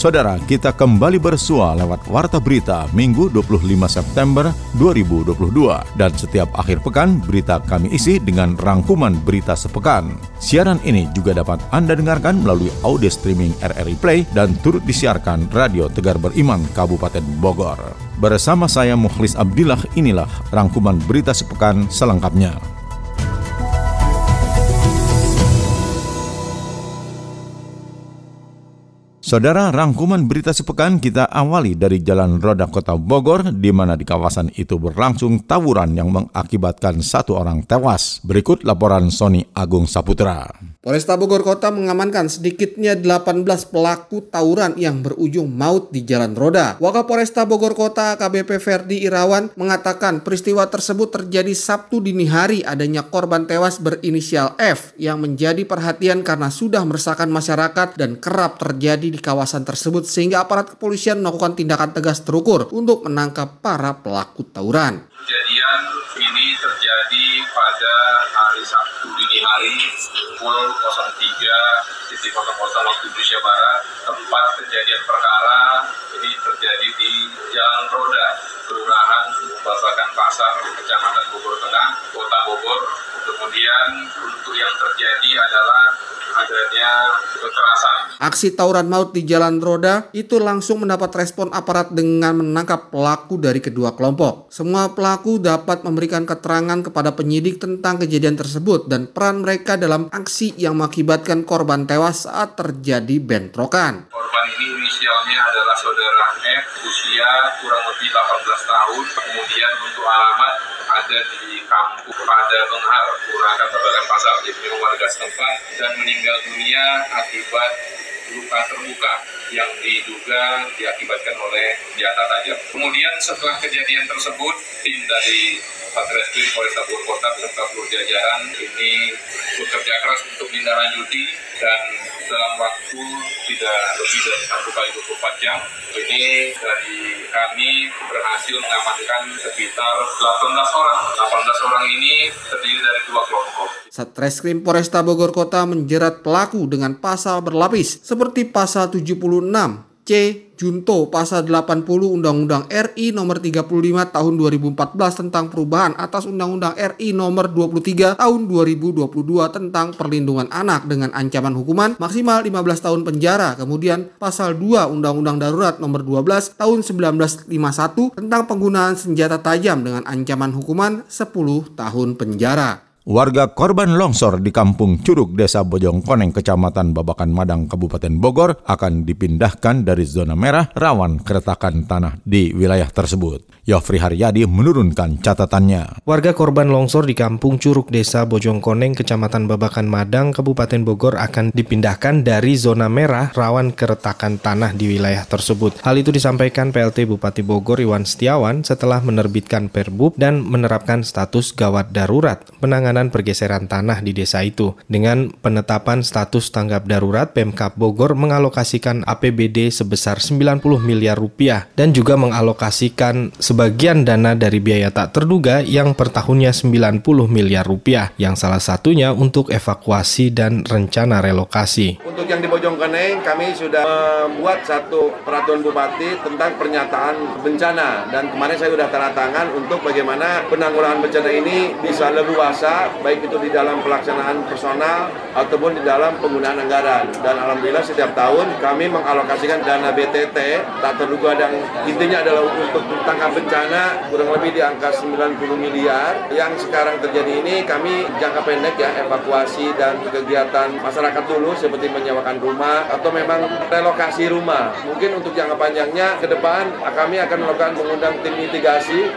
Saudara, kita kembali bersua lewat Warta Berita Minggu 25 September 2022 dan setiap akhir pekan berita kami isi dengan rangkuman berita sepekan. Siaran ini juga dapat Anda dengarkan melalui audio streaming RRI Play dan turut disiarkan Radio Tegar Beriman Kabupaten Bogor. Bersama saya Mukhlis Abdillah inilah rangkuman berita sepekan selengkapnya. Saudara, rangkuman berita sepekan kita awali dari Jalan Roda Kota Bogor, di mana di kawasan itu berlangsung tawuran yang mengakibatkan satu orang tewas. Berikut laporan Sony Agung Saputra. Polresta Bogor Kota mengamankan sedikitnya 18 pelaku tawuran yang berujung maut di jalan roda. Wakil Polresta Bogor Kota KBP Ferdi Irawan mengatakan peristiwa tersebut terjadi Sabtu dini hari adanya korban tewas berinisial F yang menjadi perhatian karena sudah meresahkan masyarakat dan kerap terjadi di kawasan tersebut sehingga aparat kepolisian melakukan tindakan tegas terukur untuk menangkap para pelaku tawuran. Kejadian ini terjadi pada hari pukul 03.00 waktu Indonesia Barat. Tempat kejadian perkara ini terjadi di Jalan Roda, Kelurahan Basakan Pasar, Kecamatan Bogor Tengah, Kota Bogor. Kemudian untuk yang terjadi adalah adanya kekerasan. Aksi tawuran maut di jalan roda itu langsung mendapat respon aparat dengan menangkap pelaku dari kedua kelompok. Semua pelaku dapat memberikan keterangan kepada penyidik tentang kejadian tersebut dan peran mereka dalam aksi yang mengakibatkan korban tewas saat terjadi bentrokan. Korban ini inisialnya adalah saudara F, usia kurang lebih 18 tahun. Kemudian untuk alamat ada di kampung pada Benghar, Kelurahan Babakan Pasar, di warga setempat dan meninggal dunia akibat luka terbuka yang diduga diakibatkan oleh senjata tajam. Kemudian setelah kejadian tersebut, tim dari Satreskrim Polresta Bogor Kota beserta seluruh jajaran ini bekerja keras untuk menindaklanjuti dan dalam waktu tidak lebih dari satu kali 24 jam ini dari kami berhasil mengamankan sekitar 18 orang. 18 orang ini terdiri dari dua kelompok. Satreskrim Polresta Bogor Kota menjerat pelaku dengan pasal berlapis seperti pasal 76 C. Junto pasal 80 Undang-Undang RI nomor 35 tahun 2014 tentang perubahan atas Undang-Undang RI nomor 23 tahun 2022 tentang perlindungan anak dengan ancaman hukuman maksimal 15 tahun penjara. Kemudian pasal 2 Undang-Undang Darurat nomor 12 tahun 1951 tentang penggunaan senjata tajam dengan ancaman hukuman 10 tahun penjara. Warga korban longsor di Kampung Curug, Desa Bojongkoneng, Kecamatan Babakan Madang, Kabupaten Bogor akan dipindahkan dari zona merah rawan keretakan tanah di wilayah tersebut. Yofri Haryadi menurunkan catatannya. Warga korban longsor di Kampung Curug, Desa Bojongkoneng, Kecamatan Babakan Madang, Kabupaten Bogor akan dipindahkan dari zona merah rawan keretakan tanah di wilayah tersebut. Hal itu disampaikan PLT Bupati Bogor Iwan Setiawan setelah menerbitkan perbub dan menerapkan status gawat darurat penanganan penanganan pergeseran tanah di desa itu. Dengan penetapan status tanggap darurat, Pemkap Bogor mengalokasikan APBD sebesar 90 miliar rupiah dan juga mengalokasikan sebagian dana dari biaya tak terduga yang per tahunnya 90 miliar rupiah, yang salah satunya untuk evakuasi dan rencana relokasi. Untuk yang di Bojongkoneng, kami sudah membuat satu peraturan bupati tentang pernyataan bencana dan kemarin saya sudah tanda tangan untuk bagaimana penanggulangan bencana ini bisa leluasa baik itu di dalam pelaksanaan personal ataupun di dalam penggunaan anggaran. Dan alhamdulillah setiap tahun kami mengalokasikan dana BTT tak terduga dan intinya adalah untuk tangkap bencana kurang lebih di angka 90 miliar. Yang sekarang terjadi ini kami jangka pendek ya evakuasi dan kegiatan masyarakat dulu seperti menyewakan rumah atau memang relokasi rumah. Mungkin untuk jangka panjangnya ke depan kami akan melakukan mengundang tim mitigasi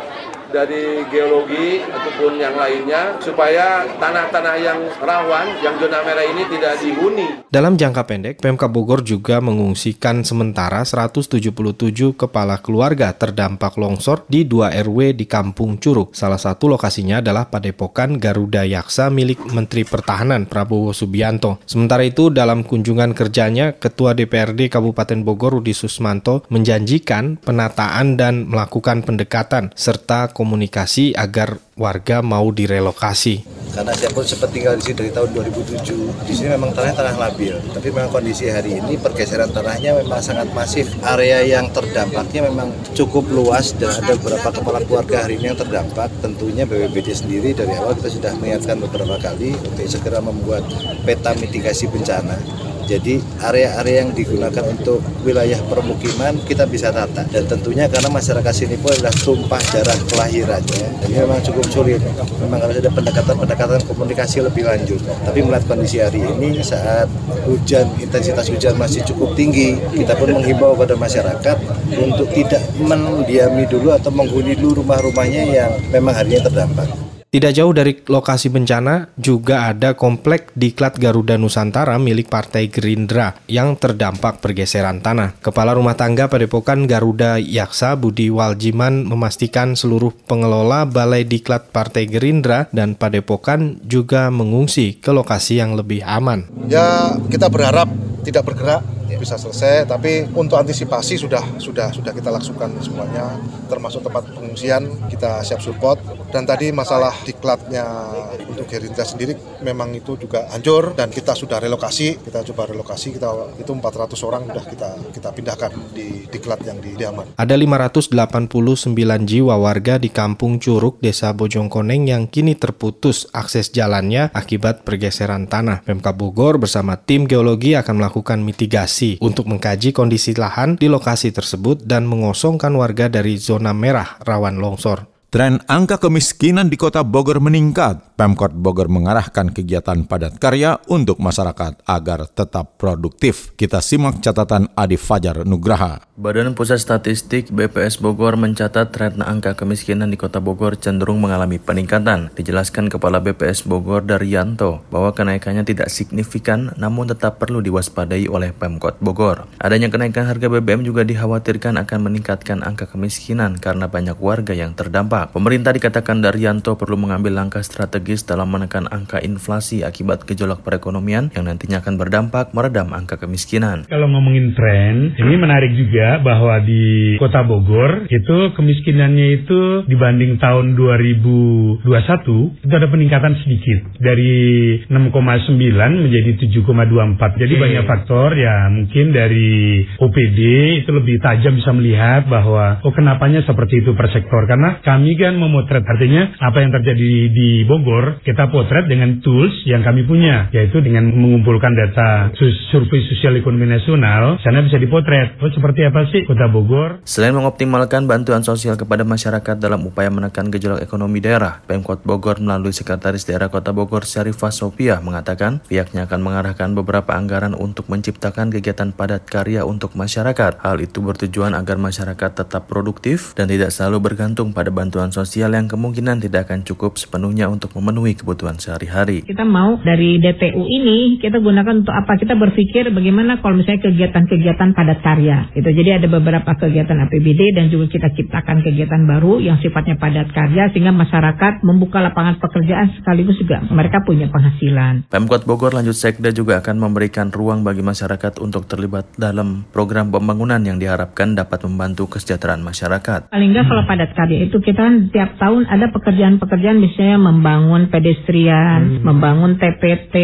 dari geologi ataupun yang lainnya supaya tanah-tanah yang rawan, yang zona merah ini tidak dihuni. Dalam jangka pendek, Pemkab Bogor juga mengungsikan sementara 177 kepala keluarga terdampak longsor di dua RW di Kampung Curug. Salah satu lokasinya adalah Padepokan Garuda Yaksa milik Menteri Pertahanan Prabowo Subianto. Sementara itu, dalam kunjungan kerjanya, Ketua DPRD Kabupaten Bogor Rudi Susmanto menjanjikan penataan dan melakukan pendekatan serta agar warga mau direlokasi. Karena saya pun sempat tinggal di sini dari tahun 2007. Di sini memang tanahnya tanah labil, tapi memang kondisi hari ini pergeseran tanahnya memang sangat masif. Area yang terdampaknya memang cukup luas dan ada beberapa kepala keluarga hari ini yang terdampak. Tentunya BPBD sendiri dari awal kita sudah mengingatkan beberapa kali untuk segera membuat peta mitigasi bencana jadi area-area yang digunakan untuk wilayah permukiman kita bisa tata dan tentunya karena masyarakat sini pun adalah tumpah darah kelahirannya. Jadi memang cukup sulit. Memang harus ada pendekatan-pendekatan komunikasi lebih lanjut. Tapi melihat kondisi hari ini saat hujan intensitas hujan masih cukup tinggi, kita pun menghimbau kepada masyarakat untuk tidak mendiami dulu atau menghuni dulu rumah-rumahnya yang memang hari ini terdampak. Tidak jauh dari lokasi bencana juga ada komplek Diklat Garuda Nusantara milik Partai Gerindra yang terdampak pergeseran tanah. Kepala Rumah Tangga Padepokan Garuda Yaksa Budi Waljiman memastikan seluruh pengelola Balai Diklat Partai Gerindra dan Padepokan juga mengungsi ke lokasi yang lebih aman. Ya, kita berharap tidak bergerak bisa selesai tapi untuk antisipasi sudah sudah sudah kita lakukan semuanya termasuk tempat pengungsian kita siap support dan tadi masalah diklatnya untuk Gerindra sendiri memang itu juga hancur dan kita sudah relokasi kita coba relokasi kita itu 400 orang sudah kita kita pindahkan di diklat yang di Diaman. Ada 589 jiwa warga di Kampung Curug Desa Bojongkoneng yang kini terputus akses jalannya akibat pergeseran tanah. Pemkab Bogor bersama tim geologi akan melakukan mitigasi untuk mengkaji kondisi lahan di lokasi tersebut dan mengosongkan warga dari zona merah rawan longsor. Tren angka kemiskinan di kota Bogor meningkat. Pemkot Bogor mengarahkan kegiatan padat karya untuk masyarakat agar tetap produktif. Kita simak catatan Adi Fajar Nugraha. Badan Pusat Statistik BPS Bogor mencatat tren angka kemiskinan di kota Bogor cenderung mengalami peningkatan. Dijelaskan Kepala BPS Bogor Daryanto bahwa kenaikannya tidak signifikan namun tetap perlu diwaspadai oleh Pemkot Bogor. Adanya kenaikan harga BBM juga dikhawatirkan akan meningkatkan angka kemiskinan karena banyak warga yang terdampak. Pemerintah dikatakan Daryanto perlu mengambil langkah strategis dalam menekan angka inflasi akibat gejolak perekonomian yang nantinya akan berdampak meredam angka kemiskinan. Kalau ngomongin tren, ini menarik juga bahwa di Kota Bogor itu kemiskinannya itu dibanding tahun 2021 itu ada peningkatan sedikit dari 6,9 menjadi 7,24. Jadi hmm. banyak faktor ya mungkin dari OPD itu lebih tajam bisa melihat bahwa oh kenapanya seperti itu per sektor karena kami kan memotret artinya apa yang terjadi di Bogor kita potret dengan tools yang kami punya yaitu dengan mengumpulkan data survei sosial ekonomi nasional sana bisa dipotret. Oh seperti apa sih kota Bogor? Selain mengoptimalkan bantuan sosial kepada masyarakat dalam upaya menekan gejolak ekonomi daerah Pemkot Bogor melalui Sekretaris Daerah Kota Bogor Syarifah Sofia mengatakan pihaknya akan mengarahkan beberapa anggaran untuk menciptakan kegiatan padat karya untuk masyarakat. Hal itu bertujuan agar masyarakat tetap produktif dan tidak selalu bergantung pada bantuan sosial yang kemungkinan tidak akan cukup sepenuhnya untuk memenuhi kebutuhan sehari-hari. Kita mau dari DPU ini kita gunakan untuk apa? Kita berpikir bagaimana kalau misalnya kegiatan-kegiatan padat karya. Itu jadi ada beberapa kegiatan APBD dan juga kita ciptakan kegiatan baru yang sifatnya padat karya sehingga masyarakat membuka lapangan pekerjaan sekaligus juga mereka punya penghasilan. Pemkot Bogor lanjut Sekda juga akan memberikan ruang bagi masyarakat untuk terlibat dalam program pembangunan yang diharapkan dapat membantu kesejahteraan masyarakat. Paling nggak kalau padat karya itu kita kan tiap tahun ada pekerjaan-pekerjaan misalnya membangun pedestrian, hmm. membangun TPT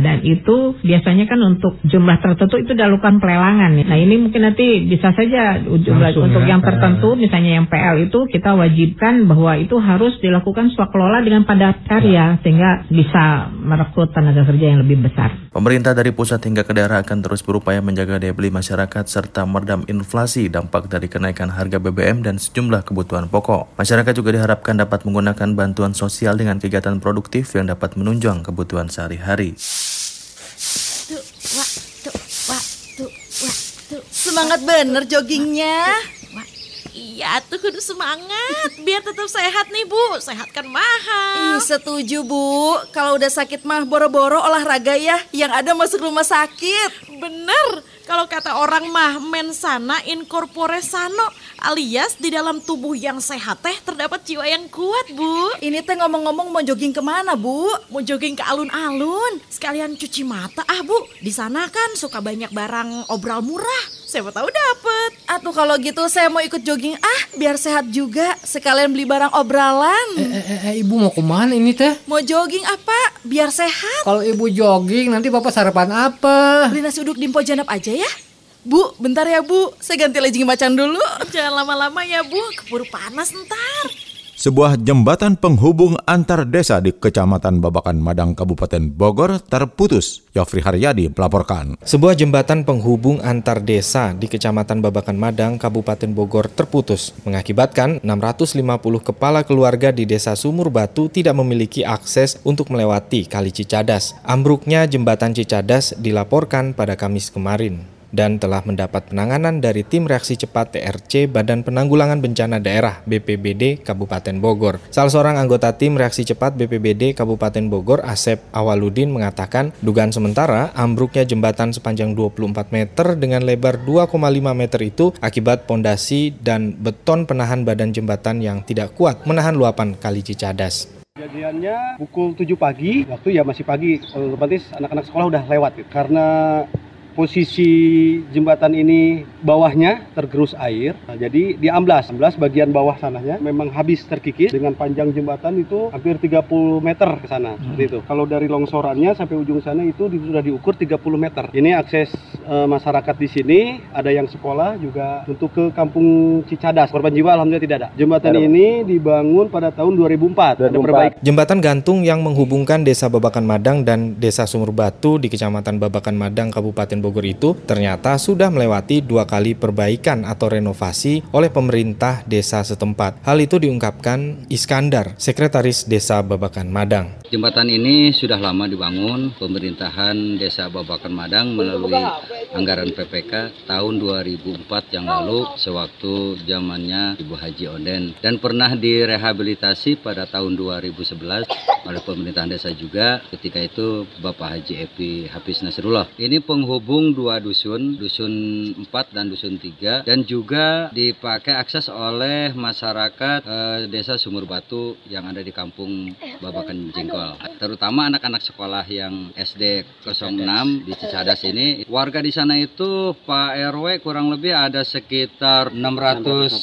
dan itu biasanya kan untuk jumlah tertentu itu dilakukan pelelangan. Nah ini mungkin nanti bisa saja jumlah Langsung untuk ya, yang tertentu misalnya yang PL itu kita wajibkan bahwa itu harus dilakukan swakelola dengan padat karya ya. sehingga bisa merekrut tenaga kerja yang lebih besar. Pemerintah dari pusat hingga ke daerah akan terus berupaya menjaga daya beli masyarakat serta meredam inflasi dampak dari kenaikan harga BBM dan sejumlah kebutuhan pokok. Masyarakat juga diharapkan dapat menggunakan bantuan sosial dengan kegiatan produktif yang dapat menunjang kebutuhan sehari-hari. Semangat bener joggingnya. Iya tuh kudu semangat biar tetap sehat nih Bu. Sehat kan mahal. Ih, setuju Bu. Kalau udah sakit mah boro-boro olahraga ya. Yang ada masuk rumah sakit. Bener. Kalau kata orang mah mensana incorpore sano alias di dalam tubuh yang sehat teh terdapat jiwa yang kuat bu. Ini teh ngomong-ngomong mau jogging ke mana bu? Mau jogging ke alun-alun sekalian cuci mata ah bu. Di sana kan suka banyak barang obral murah. Siapa tahu dapet. Atuh kalau gitu saya mau ikut jogging ah biar sehat juga. Sekalian beli barang obralan. Eh, eh, eh, ibu mau ke mana ini teh? Mau jogging apa? Biar sehat. Kalau ibu jogging nanti bapak sarapan apa? Beli nasi uduk di Janap aja ya. Bu, bentar ya Bu, saya ganti legging macan dulu. Jangan lama-lama ya Bu, keburu panas ntar. Sebuah jembatan penghubung antar desa di Kecamatan Babakan Madang, Kabupaten Bogor terputus. Yofri Haryadi melaporkan. Sebuah jembatan penghubung antar desa di Kecamatan Babakan Madang, Kabupaten Bogor terputus, mengakibatkan 650 kepala keluarga di Desa Sumur Batu tidak memiliki akses untuk melewati Kali Cicadas. Ambruknya jembatan Cicadas dilaporkan pada Kamis kemarin dan telah mendapat penanganan dari Tim Reaksi Cepat TRC Badan Penanggulangan Bencana Daerah BPBD Kabupaten Bogor. Salah seorang anggota Tim Reaksi Cepat BPBD Kabupaten Bogor, Asep Awaludin mengatakan dugaan sementara ambruknya jembatan sepanjang 24 meter dengan lebar 2,5 meter itu akibat pondasi dan beton penahan badan jembatan yang tidak kuat menahan luapan kali Cicadas. Kejadiannya pukul 7 pagi, waktu ya masih pagi, otomatis anak-anak sekolah udah lewat gitu. Karena posisi jembatan ini bawahnya tergerus air, nah, jadi diamblas. Amblas bagian bawah sananya memang habis terkikis dengan panjang jembatan itu hampir 30 meter ke sana. Hmm. itu. Kalau dari longsorannya sampai ujung sana itu sudah diukur 30 meter. Ini akses e, masyarakat di sini, ada yang sekolah juga untuk ke Kampung Cicadas. Korban jiwa alhamdulillah tidak ada. Jembatan Aduh. ini dibangun pada tahun 2004. 2004. Ada perbaik. Jembatan gantung yang menghubungkan Desa Babakan Madang dan Desa Sumur Batu di Kecamatan Babakan Madang, Kabupaten Bogor itu ternyata sudah melewati dua kali perbaikan atau renovasi oleh pemerintah desa setempat. Hal itu diungkapkan Iskandar, Sekretaris Desa Babakan Madang. Jembatan ini sudah lama dibangun pemerintahan Desa Babakan Madang melalui anggaran PPK tahun 2004 yang lalu sewaktu zamannya Ibu Haji Oden dan pernah direhabilitasi pada tahun 2011 oleh pemerintahan desa juga ketika itu Bapak Haji Epi Hafiz Nasrullah. Ini penghubung dua dua dusun, dusun 4 dan dusun 3 dan juga dipakai akses oleh masyarakat eh, desa Sumur Batu yang ada di kampung Babakan Jengkol. Terutama anak-anak sekolah yang SD 06 di Cicadas ini. Warga di sana itu Pak RW kurang lebih ada sekitar 650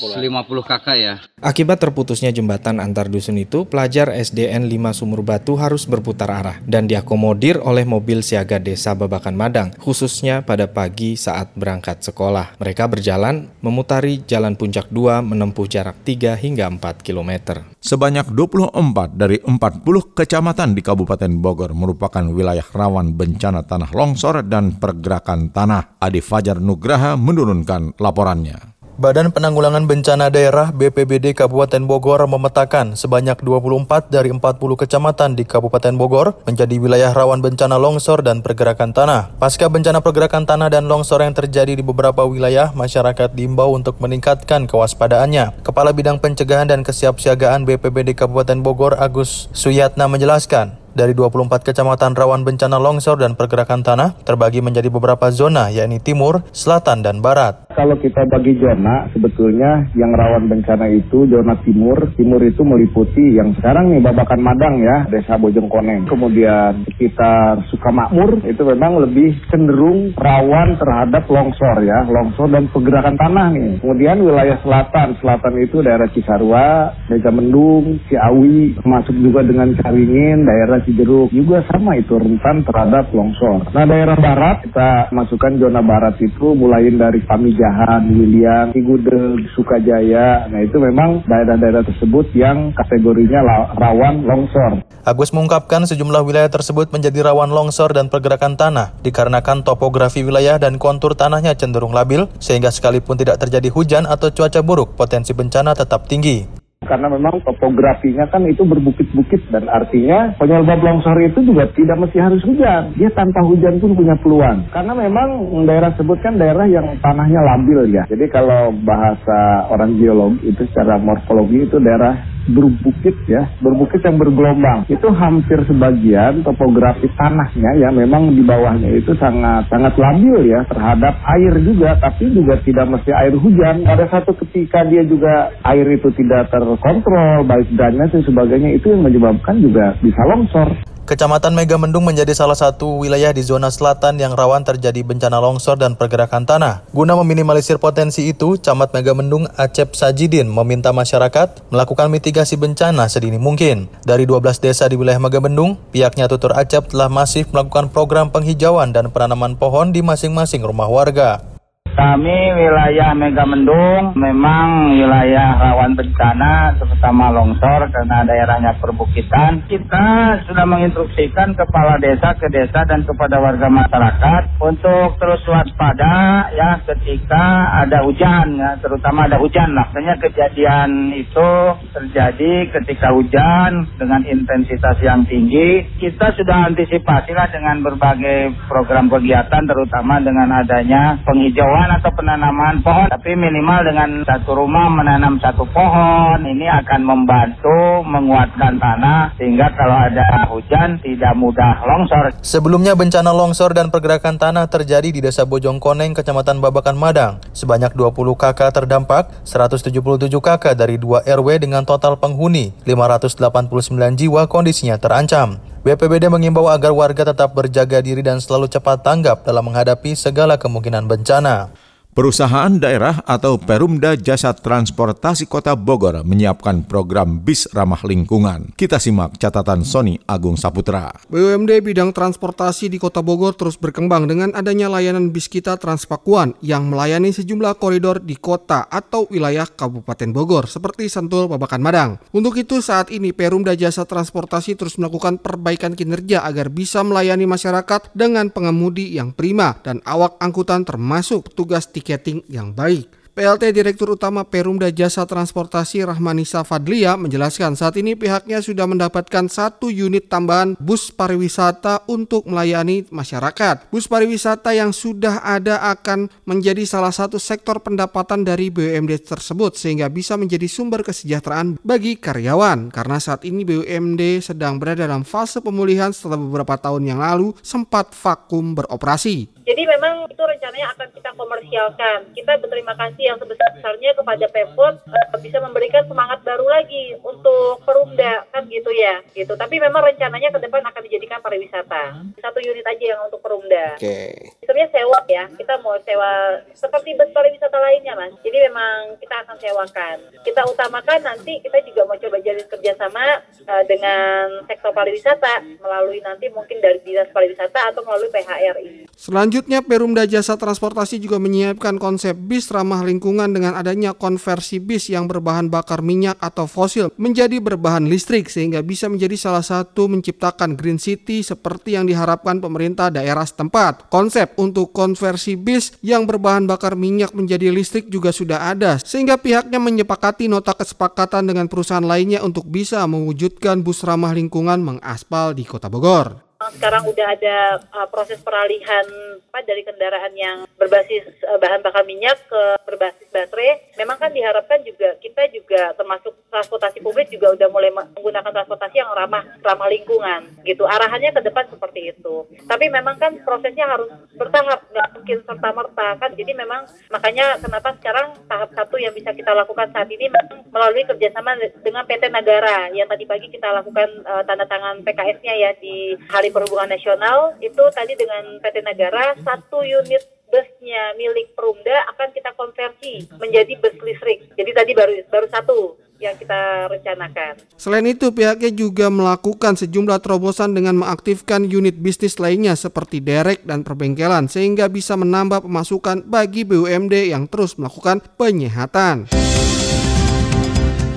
kakak ya. Akibat terputusnya jembatan antar dusun itu, pelajar SDN 5 Sumur Batu harus berputar arah dan diakomodir oleh mobil siaga desa Babakan Madang, khususnya pada pada pagi saat berangkat sekolah. Mereka berjalan memutari Jalan Puncak 2 menempuh jarak 3 hingga 4 km. Sebanyak 24 dari 40 kecamatan di Kabupaten Bogor merupakan wilayah rawan bencana tanah longsor dan pergerakan tanah. Adi Fajar Nugraha menurunkan laporannya. Badan Penanggulangan Bencana Daerah BPBD Kabupaten Bogor memetakan sebanyak 24 dari 40 kecamatan di Kabupaten Bogor menjadi wilayah rawan bencana longsor dan pergerakan tanah. Pasca bencana pergerakan tanah dan longsor yang terjadi di beberapa wilayah, masyarakat diimbau untuk meningkatkan kewaspadaannya. Kepala Bidang Pencegahan dan Kesiapsiagaan BPBD Kabupaten Bogor Agus Suyatna menjelaskan, dari 24 kecamatan rawan bencana longsor dan pergerakan tanah terbagi menjadi beberapa zona yakni timur, selatan, dan barat. Kalau kita bagi zona, sebetulnya yang rawan bencana itu zona timur. Timur itu meliputi yang sekarang nih Babakan Madang ya, Desa Bojongkoneng. Kemudian sekitar Sukamakmur itu memang lebih cenderung rawan terhadap longsor ya, longsor dan pergerakan tanah nih. Kemudian wilayah selatan, selatan itu daerah Cisarua, Desa Mendung, Ciawi, termasuk juga dengan Caringin, daerah Cijeruk juga sama itu rentan terhadap longsor. Nah daerah barat kita masukkan zona barat itu mulai dari Pamijahan, Wiliang, Cigudeg, Sukajaya. Nah itu memang daerah-daerah tersebut yang kategorinya rawan longsor. Agus mengungkapkan sejumlah wilayah tersebut menjadi rawan longsor dan pergerakan tanah dikarenakan topografi wilayah dan kontur tanahnya cenderung labil sehingga sekalipun tidak terjadi hujan atau cuaca buruk potensi bencana tetap tinggi. Karena memang topografinya kan itu berbukit-bukit dan artinya penyebab longsor itu juga tidak mesti harus hujan. Dia tanpa hujan pun punya peluang. Karena memang daerah sebut kan daerah yang tanahnya labil ya. Jadi kalau bahasa orang geologi itu secara morfologi itu daerah berbukit ya, berbukit yang bergelombang. Itu hampir sebagian topografi tanahnya ya memang di bawahnya itu sangat sangat labil ya terhadap air juga, tapi juga tidak mesti air hujan. Ada satu ketika dia juga air itu tidak terkontrol, baik drainase dan sebagainya itu yang menyebabkan juga bisa longsor. Kecamatan Megamendung menjadi salah satu wilayah di zona selatan yang rawan terjadi bencana longsor dan pergerakan tanah. Guna meminimalisir potensi itu, Camat Megamendung Acep Sajidin meminta masyarakat melakukan mitigasi bencana sedini mungkin. Dari 12 desa di wilayah Megamendung, pihaknya Tutur Acep telah masif melakukan program penghijauan dan penanaman pohon di masing-masing rumah warga. Kami wilayah Megamendung memang wilayah rawan bencana terutama longsor karena daerahnya perbukitan. Kita sudah menginstruksikan kepala desa ke desa dan kepada warga masyarakat untuk terus waspada ya ketika ada hujan ya terutama ada hujan lah. Kejadian itu terjadi ketika hujan dengan intensitas yang tinggi. Kita sudah antisipasi lah dengan berbagai program kegiatan terutama dengan adanya penghijauan penanaman atau penanaman pohon, tapi minimal dengan satu rumah menanam satu pohon ini akan membantu menguatkan tanah sehingga kalau ada hujan tidak mudah longsor. Sebelumnya bencana longsor dan pergerakan tanah terjadi di Desa Bojongkoneng, Kecamatan Babakan Madang. Sebanyak 20 KK terdampak, 177 KK dari 2 RW dengan total penghuni, 589 jiwa kondisinya terancam. BPBD mengimbau agar warga tetap berjaga diri dan selalu cepat tanggap dalam menghadapi segala kemungkinan bencana. Perusahaan daerah atau Perumda Jasa Transportasi Kota Bogor menyiapkan program bis ramah lingkungan. Kita simak catatan Sony Agung Saputra. BUMD bidang transportasi di Kota Bogor terus berkembang dengan adanya layanan bis kita Transpakuan yang melayani sejumlah koridor di kota atau wilayah Kabupaten Bogor seperti Sentul, Babakan, Madang. Untuk itu saat ini Perumda Jasa Transportasi terus melakukan perbaikan kinerja agar bisa melayani masyarakat dengan pengemudi yang prima dan awak angkutan termasuk petugas tiketing yang baik. PLT Direktur Utama Perumda Jasa Transportasi Rahmanisa Fadlia menjelaskan saat ini pihaknya sudah mendapatkan satu unit tambahan bus pariwisata untuk melayani masyarakat. Bus pariwisata yang sudah ada akan menjadi salah satu sektor pendapatan dari BUMD tersebut sehingga bisa menjadi sumber kesejahteraan bagi karyawan karena saat ini BUMD sedang berada dalam fase pemulihan setelah beberapa tahun yang lalu sempat vakum beroperasi. Jadi memang itu rencananya akan kita komersialkan. Kita berterima kasih yang sebesar-besarnya kepada Pemkot uh, bisa memberikan semangat baru lagi untuk Perumda kan gitu ya, gitu. Tapi memang rencananya ke depan akan dijadikan pariwisata. Satu unit aja yang untuk Perumda. Oke. Okay. Sebenarnya sewa ya, kita mau sewa seperti bus pariwisata lainnya mas. Jadi memang kita akan sewakan. Kita utamakan nanti kita juga mau coba jalin kerjasama uh, dengan sektor pariwisata melalui nanti mungkin dari dinas pariwisata atau melalui PHRI. Selanjutnya Selanjutnya Perumda Jasa Transportasi juga menyiapkan konsep bis ramah lingkungan dengan adanya konversi bis yang berbahan bakar minyak atau fosil menjadi berbahan listrik sehingga bisa menjadi salah satu menciptakan green city seperti yang diharapkan pemerintah daerah setempat. Konsep untuk konversi bis yang berbahan bakar minyak menjadi listrik juga sudah ada sehingga pihaknya menyepakati nota kesepakatan dengan perusahaan lainnya untuk bisa mewujudkan bus ramah lingkungan mengaspal di Kota Bogor sekarang udah ada uh, proses peralihan apa dari kendaraan yang berbasis uh, bahan bakar minyak ke berbasis baterai. Memang kan diharapkan juga kita juga termasuk transportasi publik juga udah mulai menggunakan transportasi yang ramah ramah lingkungan gitu. Arahannya ke depan seperti itu. Tapi memang kan prosesnya harus bertahap, nggak mungkin serta merta kan. Jadi memang makanya kenapa sekarang tahap satu yang bisa kita lakukan saat ini memang melalui kerjasama dengan PT Nagara yang tadi pagi kita lakukan uh, tanda tangan PKS-nya ya di hari Perhubungan Nasional itu tadi dengan PT Negara satu unit busnya milik Perumda akan kita konversi menjadi bus listrik. Jadi tadi baru baru satu yang kita rencanakan. Selain itu, pihaknya juga melakukan sejumlah terobosan dengan mengaktifkan unit bisnis lainnya seperti derek dan perbengkelan sehingga bisa menambah pemasukan bagi BUMD yang terus melakukan penyehatan.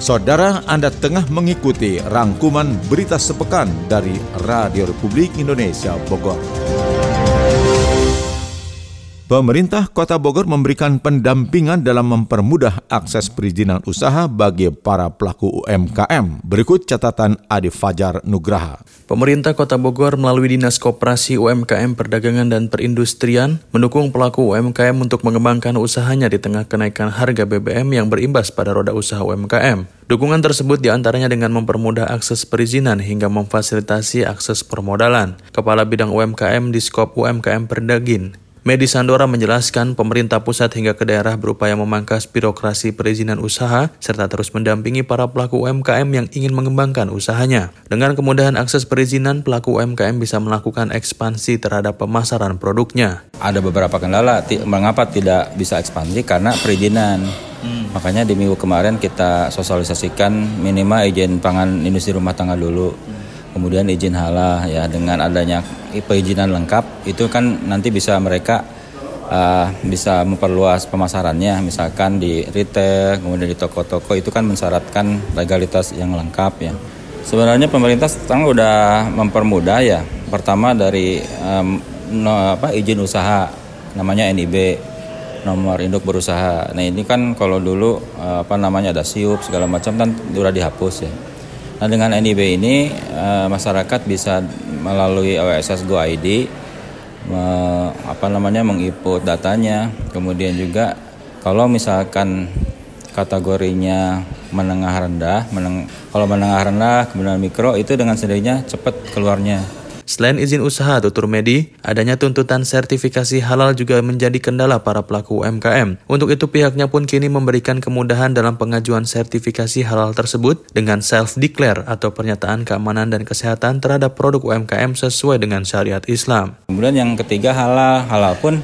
Saudara Anda tengah mengikuti rangkuman berita sepekan dari Radio Republik Indonesia Bogor. Pemerintah Kota Bogor memberikan pendampingan dalam mempermudah akses perizinan usaha bagi para pelaku UMKM. Berikut catatan Adi Fajar Nugraha. Pemerintah Kota Bogor melalui Dinas Koperasi UMKM Perdagangan dan Perindustrian mendukung pelaku UMKM untuk mengembangkan usahanya di tengah kenaikan harga BBM yang berimbas pada roda usaha UMKM. Dukungan tersebut di antaranya dengan mempermudah akses perizinan hingga memfasilitasi akses permodalan. Kepala Bidang UMKM di Skop UMKM Perdagin, Medi Sandora menjelaskan pemerintah pusat hingga ke daerah berupaya memangkas birokrasi perizinan usaha serta terus mendampingi para pelaku UMKM yang ingin mengembangkan usahanya. Dengan kemudahan akses perizinan, pelaku UMKM bisa melakukan ekspansi terhadap pemasaran produknya. Ada beberapa kendala, mengapa tidak bisa ekspansi karena perizinan. Hmm. Makanya di minggu kemarin kita sosialisasikan minimal izin pangan industri rumah tangga dulu. Hmm kemudian izin halal ya dengan adanya perizinan lengkap itu kan nanti bisa mereka uh, bisa memperluas pemasarannya. Misalkan di retail kemudian di toko-toko itu kan mensyaratkan legalitas yang lengkap ya. Sebenarnya pemerintah sekarang udah mempermudah ya. Pertama dari um, no, apa izin usaha namanya NIB nomor induk berusaha. Nah ini kan kalau dulu uh, apa namanya ada siup segala macam kan sudah dihapus ya Nah dengan NIB ini uh, masyarakat bisa melalui OSS Go ID me, apa namanya menginput datanya, kemudian juga kalau misalkan kategorinya menengah rendah, meneng, kalau menengah rendah kemudian mikro itu dengan sendirinya cepat keluarnya. Selain izin usaha tutur medi, adanya tuntutan sertifikasi halal juga menjadi kendala para pelaku UMKM. Untuk itu pihaknya pun kini memberikan kemudahan dalam pengajuan sertifikasi halal tersebut dengan self-declare atau pernyataan keamanan dan kesehatan terhadap produk UMKM sesuai dengan syariat Islam. Kemudian yang ketiga halal, halal pun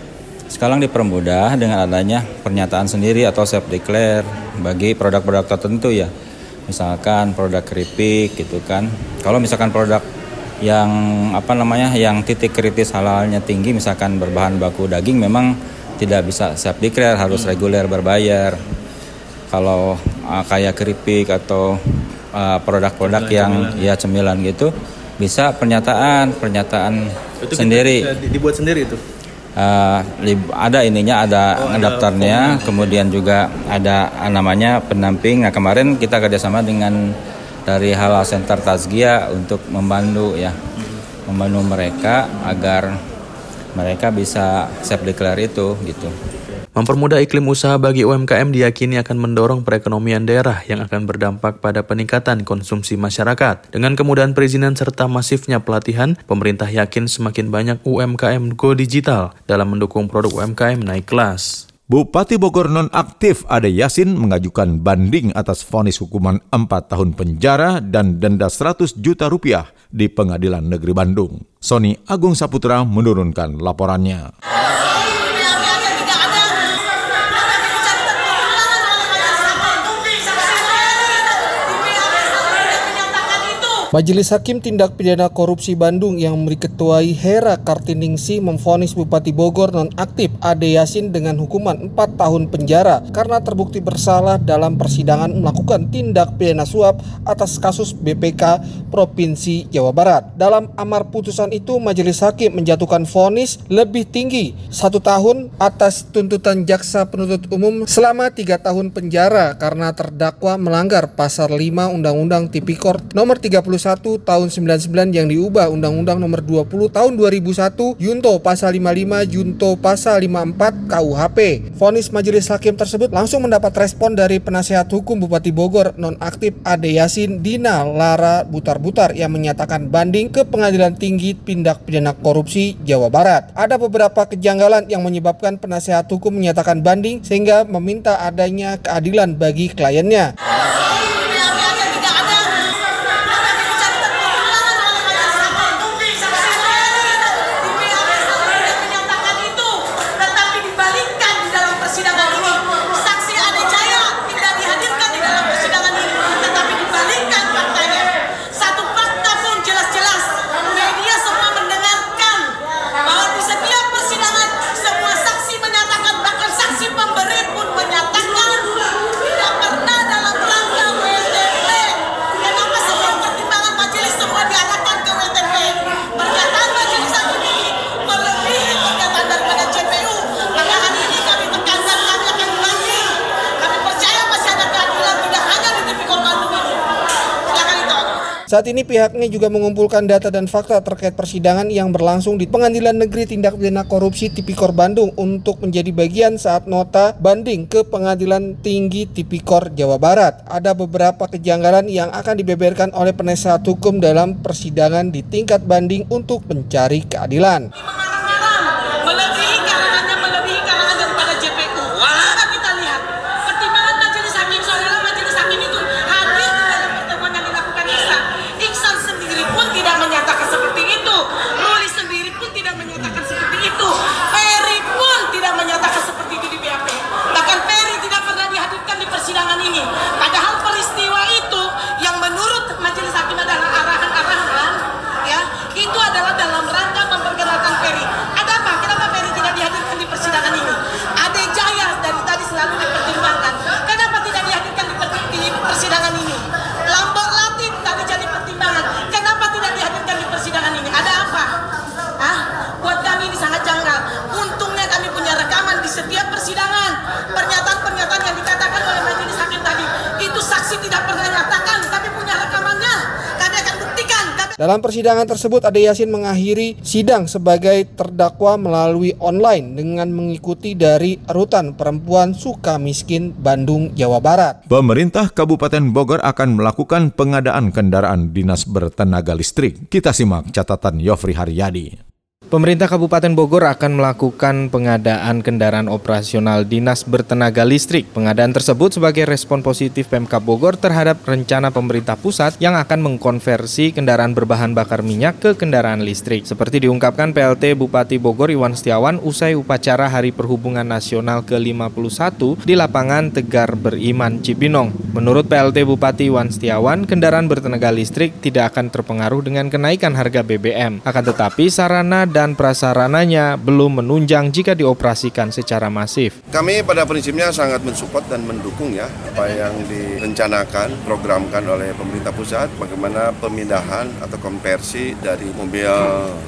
sekarang dipermudah dengan adanya pernyataan sendiri atau self-declare bagi produk-produk tertentu ya. Misalkan produk keripik gitu kan. Kalau misalkan produk yang apa namanya yang titik kritis halalnya tinggi misalkan berbahan baku daging memang tidak bisa siap declare harus hmm. reguler berbayar. Kalau uh, kayak keripik atau uh, produk-produk uh, yang cemilan. ya cemilan gitu bisa pernyataan pernyataan itu sendiri. kita, dibuat sendiri itu? Uh, ada ininya ada oh, daftarnya kemudian juga ada namanya pendamping nah kemarin kita kerjasama dengan dari Halal Center Tazgia untuk membantu ya membantu mereka agar mereka bisa self declare itu gitu. Mempermudah iklim usaha bagi UMKM diyakini akan mendorong perekonomian daerah yang akan berdampak pada peningkatan konsumsi masyarakat. Dengan kemudahan perizinan serta masifnya pelatihan, pemerintah yakin semakin banyak UMKM go digital dalam mendukung produk UMKM naik kelas. Bupati Bogor nonaktif Ade Yasin mengajukan banding atas vonis hukuman 4 tahun penjara dan denda 100 juta rupiah di Pengadilan Negeri Bandung. Sony Agung Saputra menurunkan laporannya. Majelis Hakim Tindak Pidana Korupsi Bandung yang ketuai Hera Kartiningsi memfonis Bupati Bogor nonaktif Ade Yasin dengan hukuman 4 tahun penjara karena terbukti bersalah dalam persidangan melakukan tindak pidana suap atas kasus BPK Provinsi Jawa Barat. Dalam amar putusan itu, Majelis Hakim menjatuhkan vonis lebih tinggi satu tahun atas tuntutan jaksa penuntut umum selama tiga tahun penjara karena terdakwa melanggar pasal 5 Undang-Undang Tipikor nomor 30 tahun 99 yang diubah Undang-Undang Nomor 20 tahun 2001 Junto Pasal 55 Junto Pasal 54 KUHP. Vonis Majelis Hakim tersebut langsung mendapat respon dari penasihat hukum Bupati Bogor nonaktif Ade Yasin Dina Lara Butar-Butar yang menyatakan banding ke Pengadilan Tinggi Tindak Pidana Korupsi Jawa Barat. Ada beberapa kejanggalan yang menyebabkan penasihat hukum menyatakan banding sehingga meminta adanya keadilan bagi kliennya. Saat ini pihaknya juga mengumpulkan data dan fakta terkait persidangan yang berlangsung di Pengadilan Negeri Tindak Pidana Korupsi Tipikor Bandung untuk menjadi bagian saat nota banding ke Pengadilan Tinggi Tipikor Jawa Barat. Ada beberapa kejanggalan yang akan dibeberkan oleh penasihat hukum dalam persidangan di tingkat banding untuk mencari keadilan. melebihi karangannya melebihi karangan daripada JPU. Maka kita lihat pertimbangan majelis hakim saudara majelis hakim itu hadir di dalam pertemuan yang dilakukan Iksan. Iksan sendiri pun tidak menyatakan seperti itu. Ruli sendiri pun tidak menyatakan seperti itu. Ferry pun tidak menyatakan seperti itu di BAP. Bahkan Ferry tidak pernah dihadirkan di persidangan ini. Padahal peristiwa itu yang menurut majelis hakim adalah arahan-arahan ya itu adalah dalam rangka memperkenalkan Ferry. Ada apa? Kenapa Ferry tidak dihadirkan di persidangan ini? Ade Jaya dari tadi selalu dipertimbangkan. Kenapa tidak dihadirkan di, per- di persidangan ini? Lambok Latin tadi jadi pertimbangan. Kenapa tidak dihadirkan di persidangan ini? Ada apa? Ah, buat kami ini sangat janggal. Untungnya kami punya rekaman di setiap persidangan. Pernyataan-pernyataan yang dikatakan oleh majelis hakim tadi itu saksi tidak pernah nyatakan, tapi punya rekamannya. Kami akan buktikan. Kami Dalam persidangan tersebut Ade Yasin mengakhiri sidang sebagai terdakwa melalui online dengan mengikuti dari Rutan Perempuan Sukamiskin Bandung, Jawa Barat. Pemerintah Kabupaten Bogor akan melakukan pengadaan kendaraan dinas bertenaga listrik. Kita simak catatan Yofri Haryadi. Pemerintah Kabupaten Bogor akan melakukan pengadaan kendaraan operasional dinas bertenaga listrik. Pengadaan tersebut sebagai respon positif Pemkab Bogor terhadap rencana pemerintah pusat yang akan mengkonversi kendaraan berbahan bakar minyak ke kendaraan listrik. Seperti diungkapkan PLT Bupati Bogor Iwan Setiawan usai upacara Hari Perhubungan Nasional ke-51 di lapangan Tegar Beriman Cibinong. Menurut PLT Bupati Iwan Setiawan, kendaraan bertenaga listrik tidak akan terpengaruh dengan kenaikan harga BBM. Akan tetapi sarana dan prasarananya belum menunjang jika dioperasikan secara masif. Kami pada prinsipnya sangat mensupport dan mendukung ya apa yang direncanakan, programkan oleh pemerintah pusat bagaimana pemindahan atau konversi dari mobil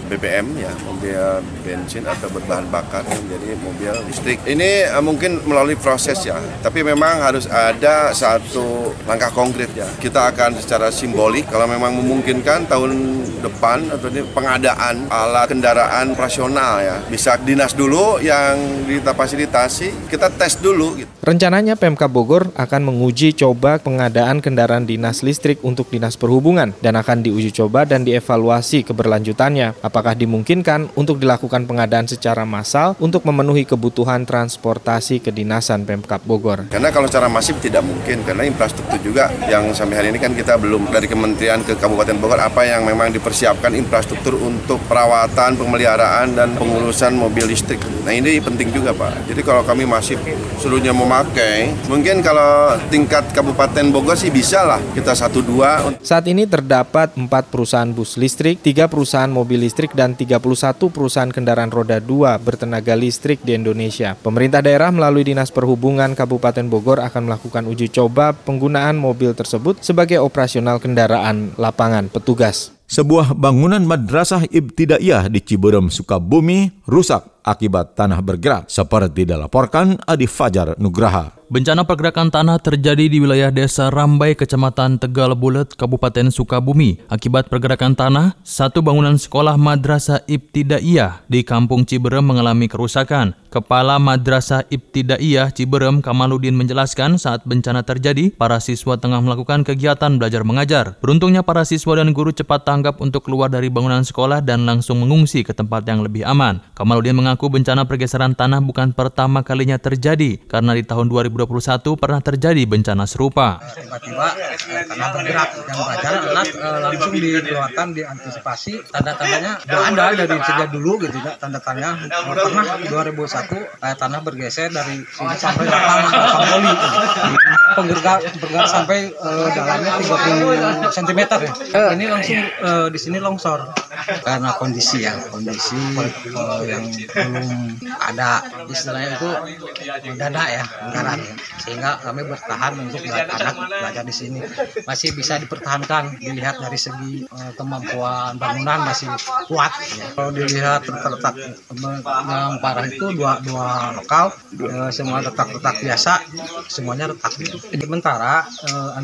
BBM ya, mobil bensin atau berbahan bakar menjadi mobil listrik. Ini eh, mungkin melalui proses ya, tapi memang harus ada satu langkah konkret ya. Kita akan secara simbolik kalau memang memungkinkan tahun depan atau ini pengadaan alat kendaraan operasional ya. Bisa dinas dulu yang kita fasilitasi, kita tes dulu gitu. Rencananya Pemkab Bogor akan menguji coba pengadaan kendaraan dinas listrik untuk dinas perhubungan dan akan diuji coba dan dievaluasi keberlanjutannya. Apakah dimungkinkan untuk dilakukan pengadaan secara massal untuk memenuhi kebutuhan transportasi kedinasan Pemkab Bogor. Karena kalau secara masif tidak mungkin karena infrastruktur juga yang sampai hari ini kan kita belum dari kementerian ke Kabupaten Bogor apa yang memang dipersiapkan infrastruktur untuk perawatan, pemeliharaan dan pengurusan mobil listrik. Nah ini penting juga Pak. Jadi kalau kami masif seluruhnya memakai, mungkin kalau tingkat Kabupaten Bogor sih bisa lah kita satu dua Saat ini terdapat 4 perusahaan bus listrik, 3 perusahaan mobil listrik, dan 31 perusahaan kendaraan roda 2 bertenaga listrik di Indonesia. Pemerintah daerah melalui Dinas Perhubungan Kabupaten Bogor akan melakukan uji coba penggunaan mobil tersebut sebagai operasional kendaraan lapangan petugas. Sebuah bangunan madrasah ibtidaiyah di Ciberem, Sukabumi rusak akibat tanah bergerak seperti dilaporkan Adi Fajar Nugraha. Bencana pergerakan tanah terjadi di wilayah Desa Rambai, Kecamatan Tegal Bulet, Kabupaten Sukabumi. Akibat pergerakan tanah, satu bangunan sekolah Madrasah Ibtidaiyah di Kampung Ciberem mengalami kerusakan. Kepala Madrasah Ibtidaiyah Ciberem Kamaludin menjelaskan saat bencana terjadi, para siswa tengah melakukan kegiatan belajar mengajar. Beruntungnya para siswa dan guru cepat tanggap untuk keluar dari bangunan sekolah dan langsung mengungsi ke tempat yang lebih aman. Kamaludin mengaku bencana pergeseran tanah bukan pertama kalinya terjadi, karena di tahun 2021 pernah terjadi bencana serupa. tiba-tiba karena bergerak yang belajar anak eh, langsung dikeluarkan diantisipasi tanda-tandanya sudah ada dari sejak dulu gitu ya tanda-tandanya pernah 2001 eh, tanah bergeser dari sini sampai lapang lapang poli penggerak bergerak sampai dalamnya 30 cm ya. Ini langsung eh, di sini longsor. Karena kondisi ya kondisi yang belum ada istilahnya itu dana ya anggaran ya. sehingga kami bertahan untuk anak belajar di sini masih bisa dipertahankan dilihat dari segi uh, kemampuan bangunan masih kuat ya. kalau dilihat terletak yang parah itu dua dua lokal uh, semua retak-retak biasa semuanya retak sementara uh,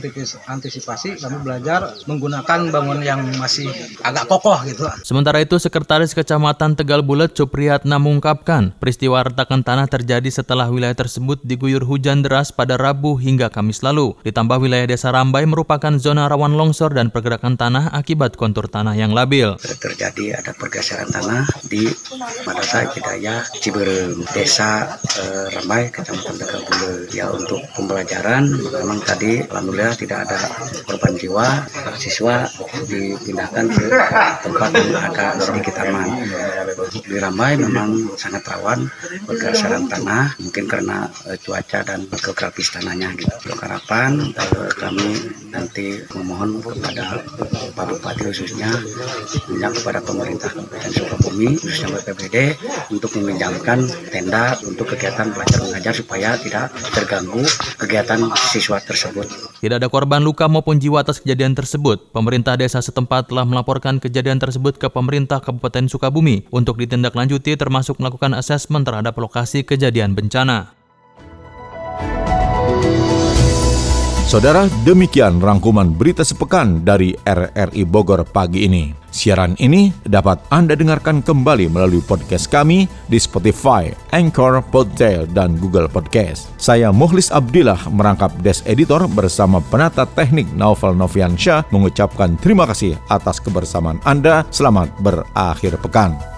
antisipasi kami belajar menggunakan bangun yang masih agak kokoh gitu. Sementara itu Sekretaris Kecamatan Tegal Bulet Cupriyatna mengungkapkan peristiwa retakan tanah terjadi setelah wilayah tersebut diguyur hujan deras pada Rabu hingga Kamis lalu. Ditambah wilayah Desa Rambai merupakan zona rawan longsor dan pergerakan tanah akibat kontur tanah yang labil. Terjadi ada pergeseran tanah di Madrasah Hidayah Ciberem, Desa eh, Rambai, Kecamatan Tegal Bulet. Ya untuk pembelajaran memang tadi alhamdulillah tidak ada korban jiwa, siswa dipindahkan ke tempat yang agak sedikit aman. Di Ramai memang sangat rawan pergeseran tanah, mungkin karena uh, cuaca dan geografis tanahnya. Gitu. Untuk harapan uh, kami nanti memohon kepada Pak Bupati khususnya, minta kepada pemerintah Kabupaten Sukabumi, khususnya BPBD, untuk meminjamkan tenda untuk kegiatan belajar mengajar supaya tidak terganggu kegiatan siswa tersebut. Tidak ada korban luka maupun jiwa atas kejadian tersebut. Pemerintah desa setempat telah melaporkan kejadian tersebut ke pemerintah Kabupaten Sukabumi untuk ditindaklanjuti termasuk melakukan asesmen terhadap lokasi kejadian bencana. Saudara, demikian rangkuman berita sepekan dari RRI Bogor pagi ini. Siaran ini dapat Anda dengarkan kembali melalui podcast kami di Spotify, Anchor, Podtail, dan Google Podcast. Saya Muhlis Abdillah merangkap Des Editor bersama penata teknik Naufal Noviansyah mengucapkan terima kasih atas kebersamaan Anda. Selamat berakhir pekan.